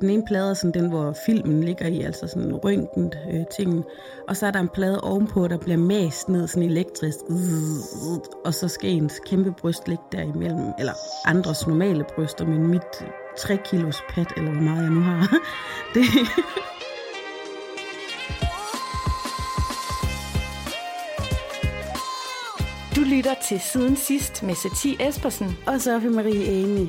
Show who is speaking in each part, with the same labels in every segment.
Speaker 1: Den ene plade er sådan den, hvor filmen ligger i, altså sådan røntgen øh, tingen. Og så er der en plade ovenpå, der bliver mast ned sådan elektrisk. Og så skal ens kæmpe bryst ligge derimellem, eller andres normale bryster, men mit 3 kilos pat, eller hvor meget jeg nu har. Det,
Speaker 2: Du lytter til Siden Sidst med Satie Espersen.
Speaker 1: og Sofie Marie Amy.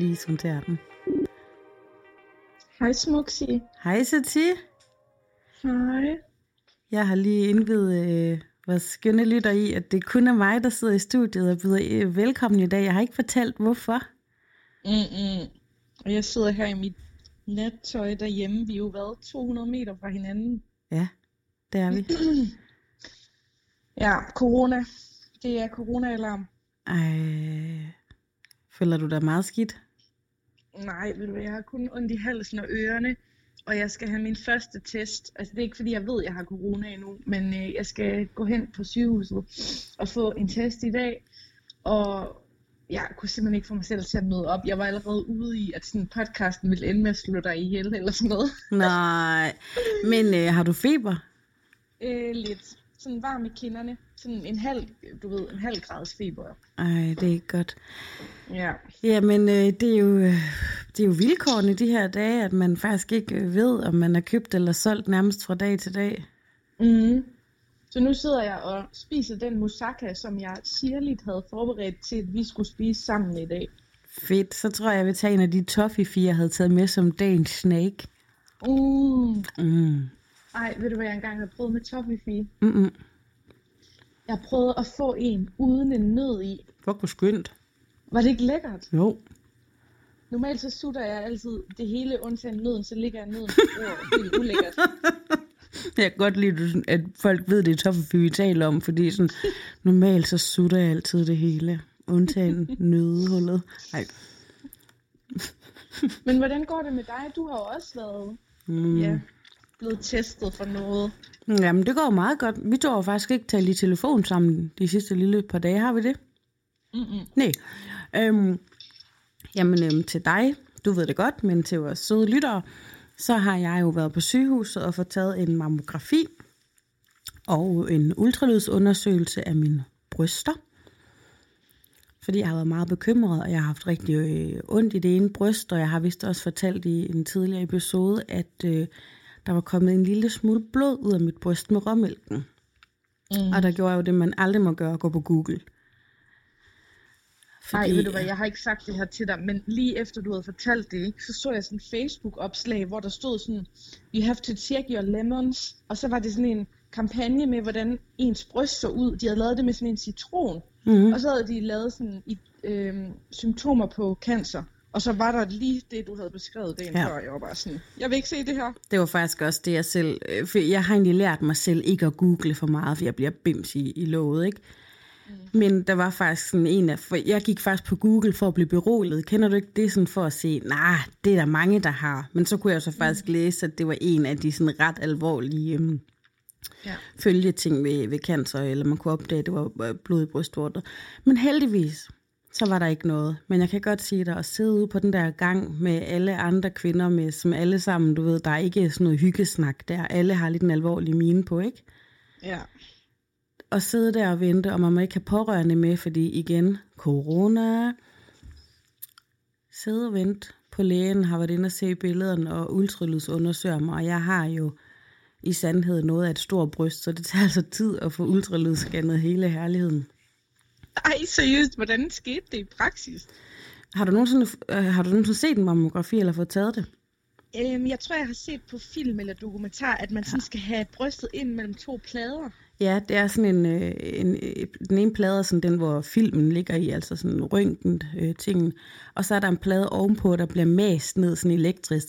Speaker 1: Hun tager den.
Speaker 3: Hej Smuksi.
Speaker 1: Hej, Satie.
Speaker 3: Hej.
Speaker 1: Jeg har lige indvidet øh, vores skønne lytter i, at det kun er mig, der sidder i studiet og byder øh, velkommen i dag. Jeg har ikke fortalt, hvorfor.
Speaker 3: Mm-mm. Og jeg sidder her i mit nattøj derhjemme. Vi er jo været 200 meter fra hinanden.
Speaker 1: Ja, det er vi.
Speaker 3: Ja, corona. Det er corona-alarm.
Speaker 1: Ej, føler du dig meget skidt?
Speaker 3: Nej, jeg har kun ondt i halsen og ørerne. Og jeg skal have min første test. Altså det er ikke fordi, jeg ved, at jeg har corona endnu. Men øh, jeg skal gå hen på sygehuset og få en test i dag. Og jeg kunne simpelthen ikke få mig selv til at møde op. Jeg var allerede ude i, at sådan podcasten ville ende med at slå dig ihjel eller sådan noget.
Speaker 1: Nej, men øh, har du feber?
Speaker 3: Øh, lidt sådan varm i kinderne. Sådan en halv, du ved, en halv grads feber.
Speaker 1: Ej, det er ikke godt.
Speaker 3: Ja.
Speaker 1: Jamen, øh, det, er jo, øh, det er jo vilkårene de her dage, at man faktisk ikke øh, ved, om man er købt eller solgt nærmest fra dag til dag.
Speaker 3: Mm. Så nu sidder jeg og spiser den moussaka, som jeg sirligt havde forberedt til, at vi skulle spise sammen i dag.
Speaker 1: Fedt, så tror jeg, jeg vil tage en af de toffee jeg havde taget med som dagens snake.
Speaker 3: Mm.
Speaker 1: Mm.
Speaker 3: Ej, ved du hvad jeg engang har prøvet med toffee?
Speaker 1: Mm-mm.
Speaker 3: Jeg prøvede at få en uden en nød i.
Speaker 1: Fuck, hvor skønt.
Speaker 3: Var det ikke lækkert?
Speaker 1: Jo.
Speaker 3: Normalt så sutter jeg altid det hele undtagen nøden, så ligger jeg nøden på bordet. Helt ulækkert.
Speaker 1: Jeg kan godt lide, at folk ved, det er toffee, vi taler om, fordi sådan, normalt så sutter jeg altid det hele. Undtagen nødehullet. Nej.
Speaker 3: Men hvordan går det med dig? Du har jo også været
Speaker 1: Mm.
Speaker 3: ja, blevet testet for noget.
Speaker 1: Jamen, det går meget godt. Vi tog jo faktisk ikke talt i telefon sammen de sidste lille par dage. Har vi det?
Speaker 3: Mm-mm.
Speaker 1: Nej. Øhm, jamen, øhm, til dig, du ved det godt, men til vores søde lyttere, så har jeg jo været på sygehuset og fået taget en mammografi og en ultralydsundersøgelse af mine bryster. Fordi jeg har været meget bekymret, og jeg har haft rigtig øh, ondt i det ene bryst, og jeg har vist også fortalt i en tidligere episode, at øh, der var kommet en lille smule blod ud af mit bryst med råmælken.
Speaker 3: Mm.
Speaker 1: Og der gjorde jeg jo det, man aldrig må gøre, gå på Google.
Speaker 3: Nej, ved du hvad, jeg har ikke sagt det her til dig, men lige efter du havde fortalt det, så så jeg sådan en Facebook-opslag, hvor der stod sådan, you have to check your lemons, og så var det sådan en kampagne med, hvordan ens bryst så ud. De havde lavet det med sådan en citron,
Speaker 1: Mm-hmm.
Speaker 3: og så havde de lavet sådan i, øh, symptomer på cancer. Og så var der lige det, du havde beskrevet dagen Ja. før. Jeg var bare sådan, jeg vil ikke se det her.
Speaker 1: Det var faktisk også det, jeg selv... øh, For jeg har egentlig lært mig selv ikke at google for meget, for jeg bliver bims i, i låget, ikke? Mm. Men der var faktisk sådan en af... For jeg gik faktisk på Google for at blive beroliget. Kender du ikke det sådan for at se, nej, nah, det er der mange, der har. Men så kunne jeg så faktisk mm. læse, at det var en af de sådan ret alvorlige øhm,
Speaker 3: Ja.
Speaker 1: følgeting ved, ved cancer, eller man kunne opdage, at det var øh, blod i brystvorter. Men heldigvis, så var der ikke noget. Men jeg kan godt sige dig, at sidde ude på den der gang med alle andre kvinder, med, som alle sammen, du ved, der er ikke sådan noget hyggesnak der. Alle har lidt en alvorlig mine på, ikke?
Speaker 3: Ja.
Speaker 1: Og sidde der og vente, og man må ikke have pårørende med, fordi igen, corona. Sidde og vente på lægen, har været inde og se billederne og ultralydsundersøger mig, og jeg har jo i sandhed noget af et stort bryst, så det tager altså tid at få ultralydsscannet hele herligheden.
Speaker 3: Ej, seriøst, hvordan skete det i praksis?
Speaker 1: Har du nogensinde, øh, har du nogensinde set en mammografi eller fået taget det?
Speaker 3: Øhm, jeg tror, jeg har set på film eller dokumentar, at man sådan skal have brystet ind mellem to plader.
Speaker 1: Ja, det er sådan en, øh, en øh, den ene plade er sådan den, hvor filmen ligger i, altså sådan røntgen øh, tingen. Og så er der en plade ovenpå, der bliver mast ned sådan elektrisk.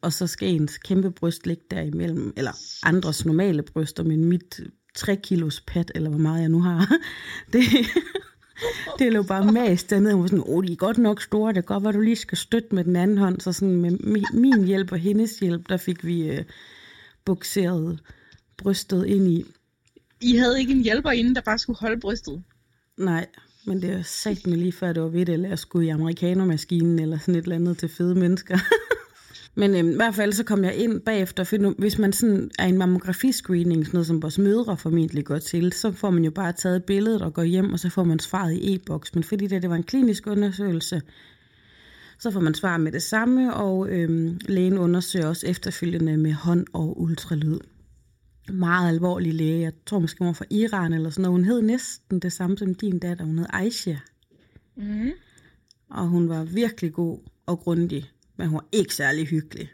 Speaker 1: Og så skal ens kæmpe bryst ligge derimellem, eller andres normale bryster, men mit 3 kilos pat, eller hvor meget jeg nu har. Det, det lå bare mast dernede. Hun var sådan, åh, de er godt nok store. Det kan godt være, du lige skal støtte med den anden hånd. Så sådan med min hjælp og hendes hjælp, der fik vi øh, bukseret brystet ind i.
Speaker 3: I havde ikke en hjælper inden, der bare skulle holde brystet?
Speaker 1: Nej, men det er sagt mig lige før, det var ved det, eller jeg skulle i amerikanermaskinen, eller sådan et eller andet til fede mennesker. men øhm, i hvert fald så kom jeg ind bagefter, for hvis man sådan er en mammografiscreening, sådan noget som vores mødre formentlig går til, så får man jo bare taget billedet og går hjem, og så får man svaret i e-boks. Men fordi det, det var en klinisk undersøgelse, så får man svar med det samme, og øhm, lægen undersøger også efterfølgende med hånd og ultralyd meget alvorlig læge. Jeg tror måske, hun var fra Iran eller sådan noget. Hun hed næsten det samme som din datter. Hun hed Aisha. Mm. Og hun var virkelig god og grundig, men hun var ikke særlig hyggelig.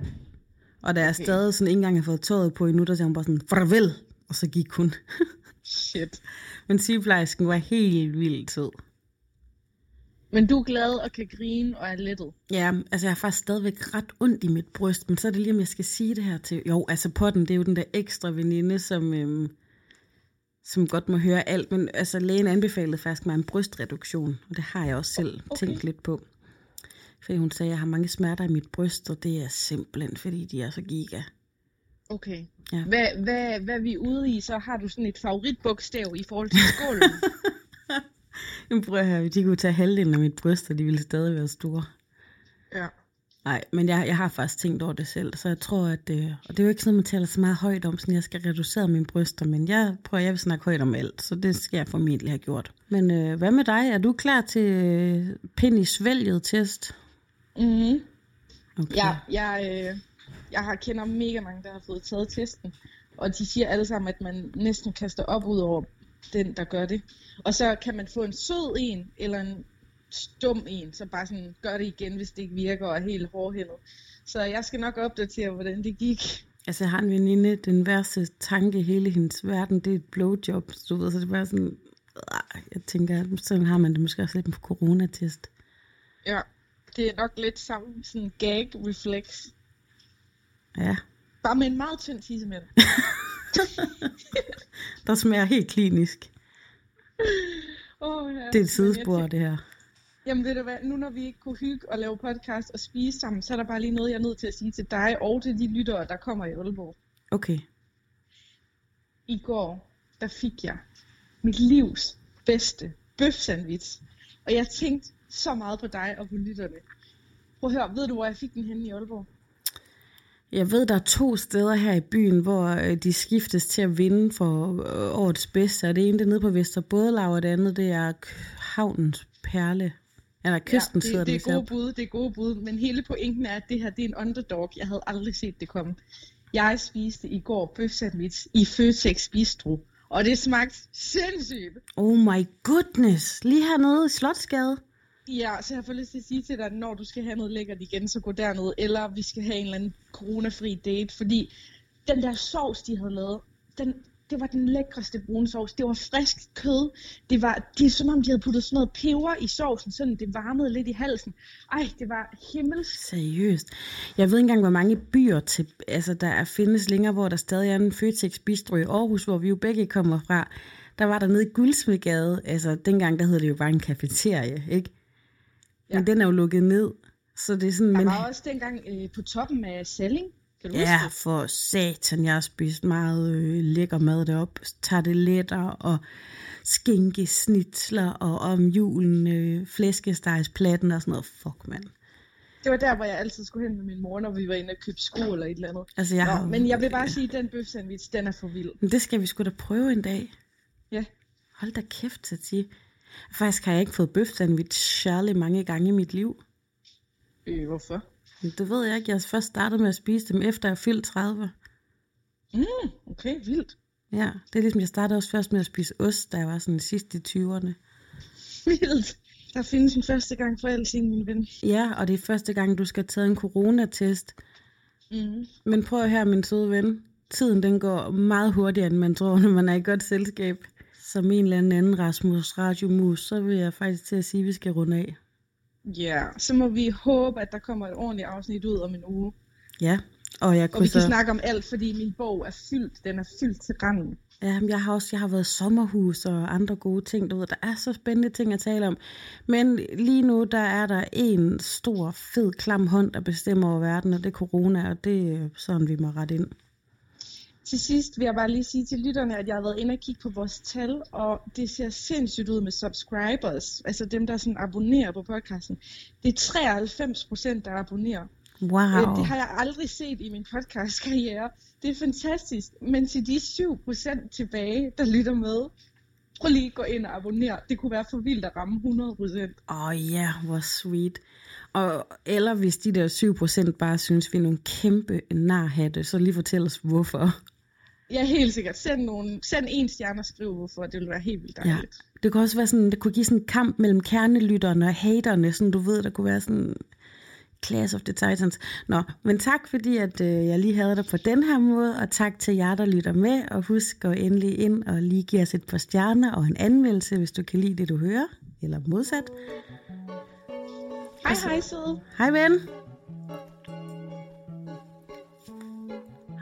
Speaker 1: Og da jeg okay. stadig sådan ikke engang har fået tøjet på endnu, der sagde hun bare sådan, farvel, og så gik hun.
Speaker 3: Shit.
Speaker 1: Men sygeplejersken var helt vildt sød.
Speaker 3: Men du er glad og kan grine og er lettet?
Speaker 1: Ja, altså jeg har faktisk stadigvæk ret ondt i mit bryst, men så er det lige, om jeg skal sige det her til... Jo, altså potten, det er jo den der ekstra veninde, som, øhm, som godt må høre alt, men altså lægen anbefalede faktisk mig en brystreduktion, og det har jeg også selv okay. tænkt lidt på. Fordi hun sagde, at jeg har mange smerter i mit bryst, og det er simpelthen, fordi de er så giga.
Speaker 3: Okay. Ja. Hvad, hvad, hvad er vi ude i? Så har du sådan et favoritbogstav i forhold til skålen?
Speaker 1: Jamen prøv at høre, de kunne tage halvdelen af mit bryst, og de ville stadig være store.
Speaker 3: Ja.
Speaker 1: Nej, men jeg, jeg har faktisk tænkt over det selv, så jeg tror, at det, og det er jo ikke sådan, man taler så meget højt om, sådan jeg skal reducere mine bryster, men jeg prøver, jeg vil snakke højt om alt, så det skal jeg formentlig have gjort. Men øh, hvad med dig? Er du klar til øh, pind i svælget test?
Speaker 3: Mhm. Okay. Ja, jeg, øh, jeg har kender mega mange, der har fået taget testen, og de siger alle sammen, at man næsten kaster op ud over den, der gør det. Og så kan man få en sød en, eller en stum en, som bare sådan gør det igen, hvis det ikke virker og er helt hårdhændet. Så jeg skal nok opdatere, hvordan det gik.
Speaker 1: Altså, jeg har en veninde, den værste tanke i hele hendes verden, det er et blowjob, du ved, så det bare sådan, øh, jeg tænker, sådan har man det måske også lidt på coronatest.
Speaker 3: Ja, det er nok lidt samme sådan gag reflex.
Speaker 1: Ja.
Speaker 3: Bare med en meget tynd tissemænd.
Speaker 1: der smager helt klinisk.
Speaker 3: Oh, ja.
Speaker 1: Det er et sidespor, tænker, det her.
Speaker 3: Jamen ved du hvad, nu når vi ikke kunne hygge og lave podcast og spise sammen, så er der bare lige noget, jeg er nødt til at sige til dig og til de lyttere, der kommer i Aalborg.
Speaker 1: Okay.
Speaker 3: I går, der fik jeg mit livs bedste bøfsandwich. Og jeg tænkte så meget på dig og på lytterne. Prøv at høre, ved du, hvor jeg fik den henne i Aalborg?
Speaker 1: Jeg ved, der er to steder her i byen, hvor øh, de skiftes til at vinde for øh, årets bedste. Og det ene det er nede på Vesterbådelav, og det andet det er Havnens Perle. Eller kysten
Speaker 3: ja, det, det er gode bud, det er gode bud. Men hele pointen er, at det her det er en underdog. Jeg havde aldrig set det komme. Jeg spiste i går bøf sandwich i Føtex Bistro. Og det smagte sindssygt.
Speaker 1: Oh my goodness. Lige hernede i Slotsgade.
Speaker 3: Ja, så jeg får lyst til at sige til dig, at når du skal have noget lækkert igen, så gå derned, eller vi skal have en eller anden coronafri date, fordi den der sovs, de havde lavet, den, det var den lækreste brune sovs. Det var frisk kød. Det var det er som om, de havde puttet sådan noget peber i sovsen, sådan det varmede lidt i halsen. Ej, det var himmelsk.
Speaker 1: Seriøst. Jeg ved ikke engang, hvor mange byer til, altså, der er, findes længere, hvor der stadig er en Føtex Bistro i Aarhus, hvor vi jo begge kommer fra. Der var der nede i Guldsmedgade, altså dengang der hed det jo bare en kafeterie, ikke? Ja. Men den er jo lukket ned. Så det er sådan,
Speaker 3: der men... var også dengang øh, på toppen af Selling. Kan du
Speaker 1: ja, for satan, jeg har spist meget øh, lækker mad derop. Tarteletter og skinkesnitsler og om julen øh, flæskestegsplatten og sådan noget. Fuck, mand.
Speaker 3: Det var der, hvor jeg altid skulle hen med min mor, når vi var inde og købe sko eller et eller andet.
Speaker 1: Altså, jeg Nå, har...
Speaker 3: Men jeg vil bare sige, at den bøf sandwich, den er for vild.
Speaker 1: Men det skal vi sgu da prøve en dag.
Speaker 3: Ja.
Speaker 1: Hold da kæft, Tati. Faktisk har jeg ikke fået bøf sandwich særlig mange gange i mit liv.
Speaker 3: Øh, hvorfor?
Speaker 1: Det ved jeg ikke. Jeg først startede med at spise dem, efter jeg fyldte 30.
Speaker 3: Mm, okay, vildt.
Speaker 1: Ja, det er ligesom, jeg startede også først med at spise ost, da jeg var sådan sidst i 20'erne.
Speaker 3: Vildt. Der findes en første gang for alting, min ven.
Speaker 1: Ja, og det er første gang, du skal tage en coronatest.
Speaker 3: Mm.
Speaker 1: Men prøv at høre, min søde ven. Tiden den går meget hurtigere, end man tror, når man er i godt selskab. Som en eller anden Rasmus Radiomus, så vil jeg faktisk til at sige, at vi skal runde af.
Speaker 3: Ja, så må vi håbe, at der kommer et ordentligt afsnit ud om en uge.
Speaker 1: Ja, og jeg
Speaker 3: Og vi kan snakke om alt, fordi min bog er fyldt. Den er fyldt til randen.
Speaker 1: Ja, jeg har også jeg har været i sommerhus og andre gode ting. Du ved, der er så spændende ting at tale om. Men lige nu, der er der en stor, fed, klam hånd, der bestemmer over verden, og det er corona, og det er sådan, vi må rette ind.
Speaker 3: Til sidst vil jeg bare lige sige til lytterne, at jeg har været inde og kigge på vores tal, og det ser sindssygt ud med subscribers, altså dem, der sådan abonnerer på podcasten. Det er 93 procent, der abonnerer.
Speaker 1: Wow.
Speaker 3: Øh, Det har jeg aldrig set i min podcastkarriere. Det er fantastisk. Men til de 7 procent tilbage, der lytter med, prøv lige at gå ind og abonnere. Det kunne være for vildt at ramme 100 procent.
Speaker 1: Åh oh, ja, hvor sweet. Og, eller hvis de der 7% bare synes, vi er nogle kæmpe narhatte, så lige fortæl os, hvorfor.
Speaker 3: Ja, helt sikkert. Send, nogle, send en stjerne og skriv, hvorfor. Det vil være helt vildt
Speaker 1: Ja.
Speaker 3: dejligt.
Speaker 1: Det kunne også være sådan, det kunne give sådan en kamp mellem kernelytterne og haterne, sådan du ved, der kunne være sådan Clash of the Titans. Nå, men tak fordi, at øh, jeg lige havde dig på den her måde, og tak til jer, der lytter med, og husk at endelig ind og lige give os et par stjerner og en anmeldelse, hvis du kan lide det, du hører, eller modsat.
Speaker 3: Hej hej, søde.
Speaker 1: Hej ven!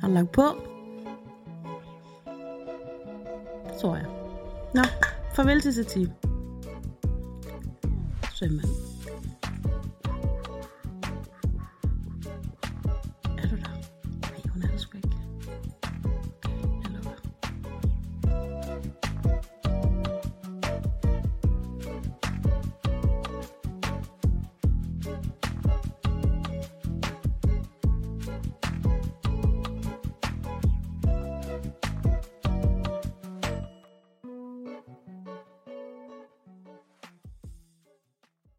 Speaker 1: Har du lagt på? Tror jeg. Nå, farvel til Satie. Sømand.